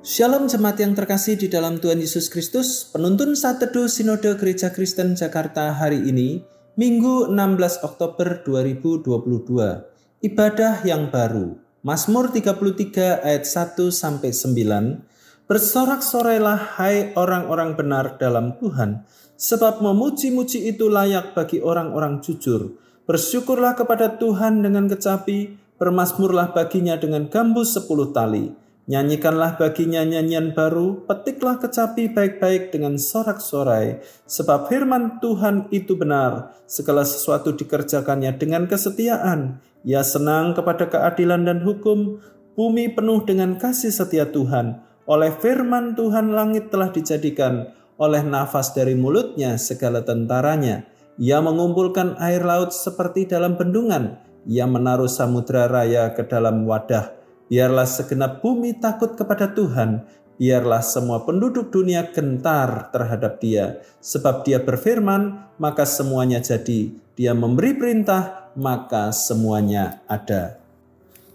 Shalom jemaat yang terkasih di dalam Tuhan Yesus Kristus, penuntun saat teduh Sinode Gereja Kristen Jakarta hari ini, Minggu 16 Oktober 2022. Ibadah yang baru. Mazmur 33 ayat 1 sampai 9. Bersorak-sorailah hai orang-orang benar dalam Tuhan, sebab memuji-muji itu layak bagi orang-orang jujur. Bersyukurlah kepada Tuhan dengan kecapi, bermasmurlah baginya dengan gambus sepuluh tali Nyanyikanlah baginya nyanyian baru, petiklah kecapi baik-baik dengan sorak-sorai, sebab firman Tuhan itu benar, segala sesuatu dikerjakannya dengan kesetiaan. Ia senang kepada keadilan dan hukum, bumi penuh dengan kasih setia Tuhan. Oleh firman Tuhan langit telah dijadikan, oleh nafas dari mulutnya segala tentaranya. Ia mengumpulkan air laut seperti dalam bendungan, ia menaruh samudra raya ke dalam wadah Biarlah segenap bumi takut kepada Tuhan, biarlah semua penduduk dunia gentar terhadap Dia, sebab Dia berfirman, maka semuanya jadi. Dia memberi perintah, maka semuanya ada.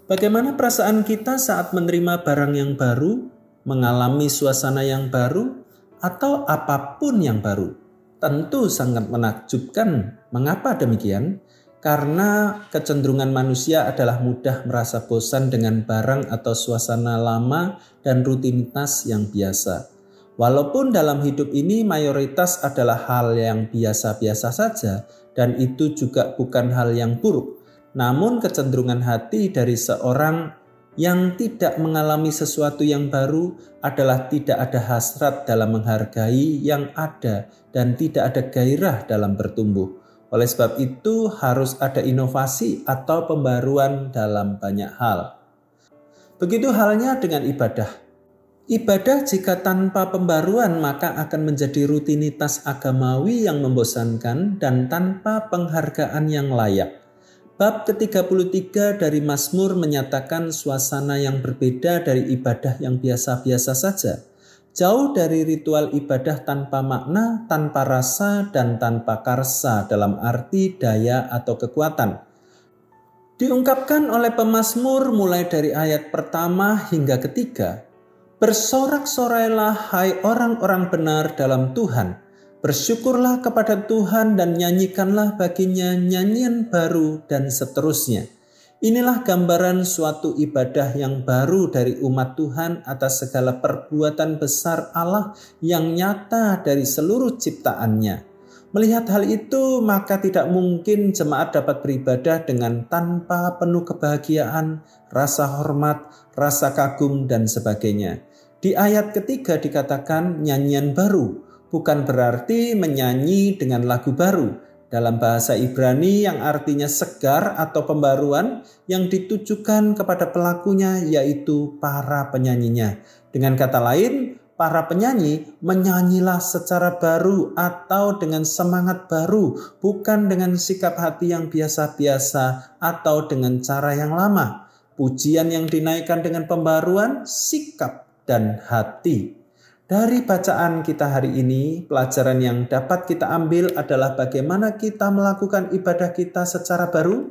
Bagaimana perasaan kita saat menerima barang yang baru, mengalami suasana yang baru, atau apa pun yang baru? Tentu sangat menakjubkan. Mengapa demikian? Karena kecenderungan manusia adalah mudah merasa bosan dengan barang atau suasana lama dan rutinitas yang biasa. Walaupun dalam hidup ini mayoritas adalah hal yang biasa-biasa saja, dan itu juga bukan hal yang buruk, namun kecenderungan hati dari seorang yang tidak mengalami sesuatu yang baru adalah tidak ada hasrat dalam menghargai yang ada dan tidak ada gairah dalam bertumbuh. Oleh sebab itu, harus ada inovasi atau pembaruan dalam banyak hal. Begitu halnya dengan ibadah. Ibadah jika tanpa pembaruan maka akan menjadi rutinitas agamawi yang membosankan dan tanpa penghargaan yang layak. Bab ke-33 dari Mazmur menyatakan suasana yang berbeda dari ibadah yang biasa-biasa saja jauh dari ritual ibadah tanpa makna, tanpa rasa, dan tanpa karsa dalam arti daya atau kekuatan. Diungkapkan oleh pemazmur mulai dari ayat pertama hingga ketiga, Bersorak-sorailah hai orang-orang benar dalam Tuhan, bersyukurlah kepada Tuhan dan nyanyikanlah baginya nyanyian baru dan seterusnya. Inilah gambaran suatu ibadah yang baru dari umat Tuhan atas segala perbuatan besar Allah yang nyata dari seluruh ciptaannya. Melihat hal itu, maka tidak mungkin jemaat dapat beribadah dengan tanpa penuh kebahagiaan, rasa hormat, rasa kagum, dan sebagainya. Di ayat ketiga dikatakan nyanyian baru, bukan berarti menyanyi dengan lagu baru, dalam bahasa Ibrani yang artinya segar atau pembaruan yang ditujukan kepada pelakunya yaitu para penyanyinya. Dengan kata lain, para penyanyi menyanyilah secara baru atau dengan semangat baru, bukan dengan sikap hati yang biasa-biasa atau dengan cara yang lama. Pujian yang dinaikkan dengan pembaruan sikap dan hati. Dari bacaan kita hari ini, pelajaran yang dapat kita ambil adalah bagaimana kita melakukan ibadah kita secara baru.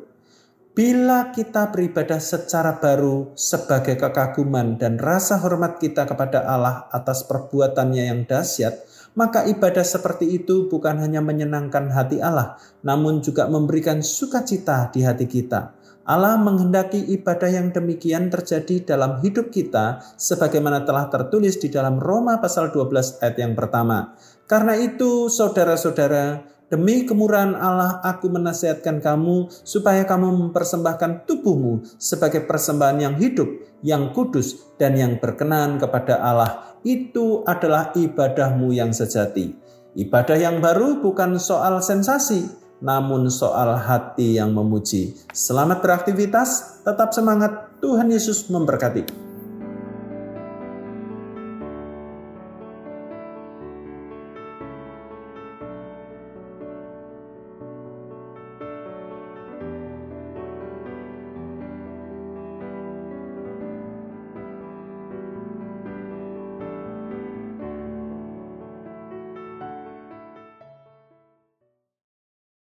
Bila kita beribadah secara baru sebagai kekaguman dan rasa hormat kita kepada Allah atas perbuatannya yang dahsyat, maka ibadah seperti itu bukan hanya menyenangkan hati Allah, namun juga memberikan sukacita di hati kita. Allah menghendaki ibadah yang demikian terjadi dalam hidup kita sebagaimana telah tertulis di dalam Roma pasal 12 ayat yang pertama. Karena itu saudara-saudara, demi kemurahan Allah aku menasihatkan kamu supaya kamu mempersembahkan tubuhmu sebagai persembahan yang hidup, yang kudus dan yang berkenan kepada Allah. Itu adalah ibadahmu yang sejati. Ibadah yang baru bukan soal sensasi, namun soal hati yang memuji. Selamat beraktivitas, tetap semangat, Tuhan Yesus memberkati.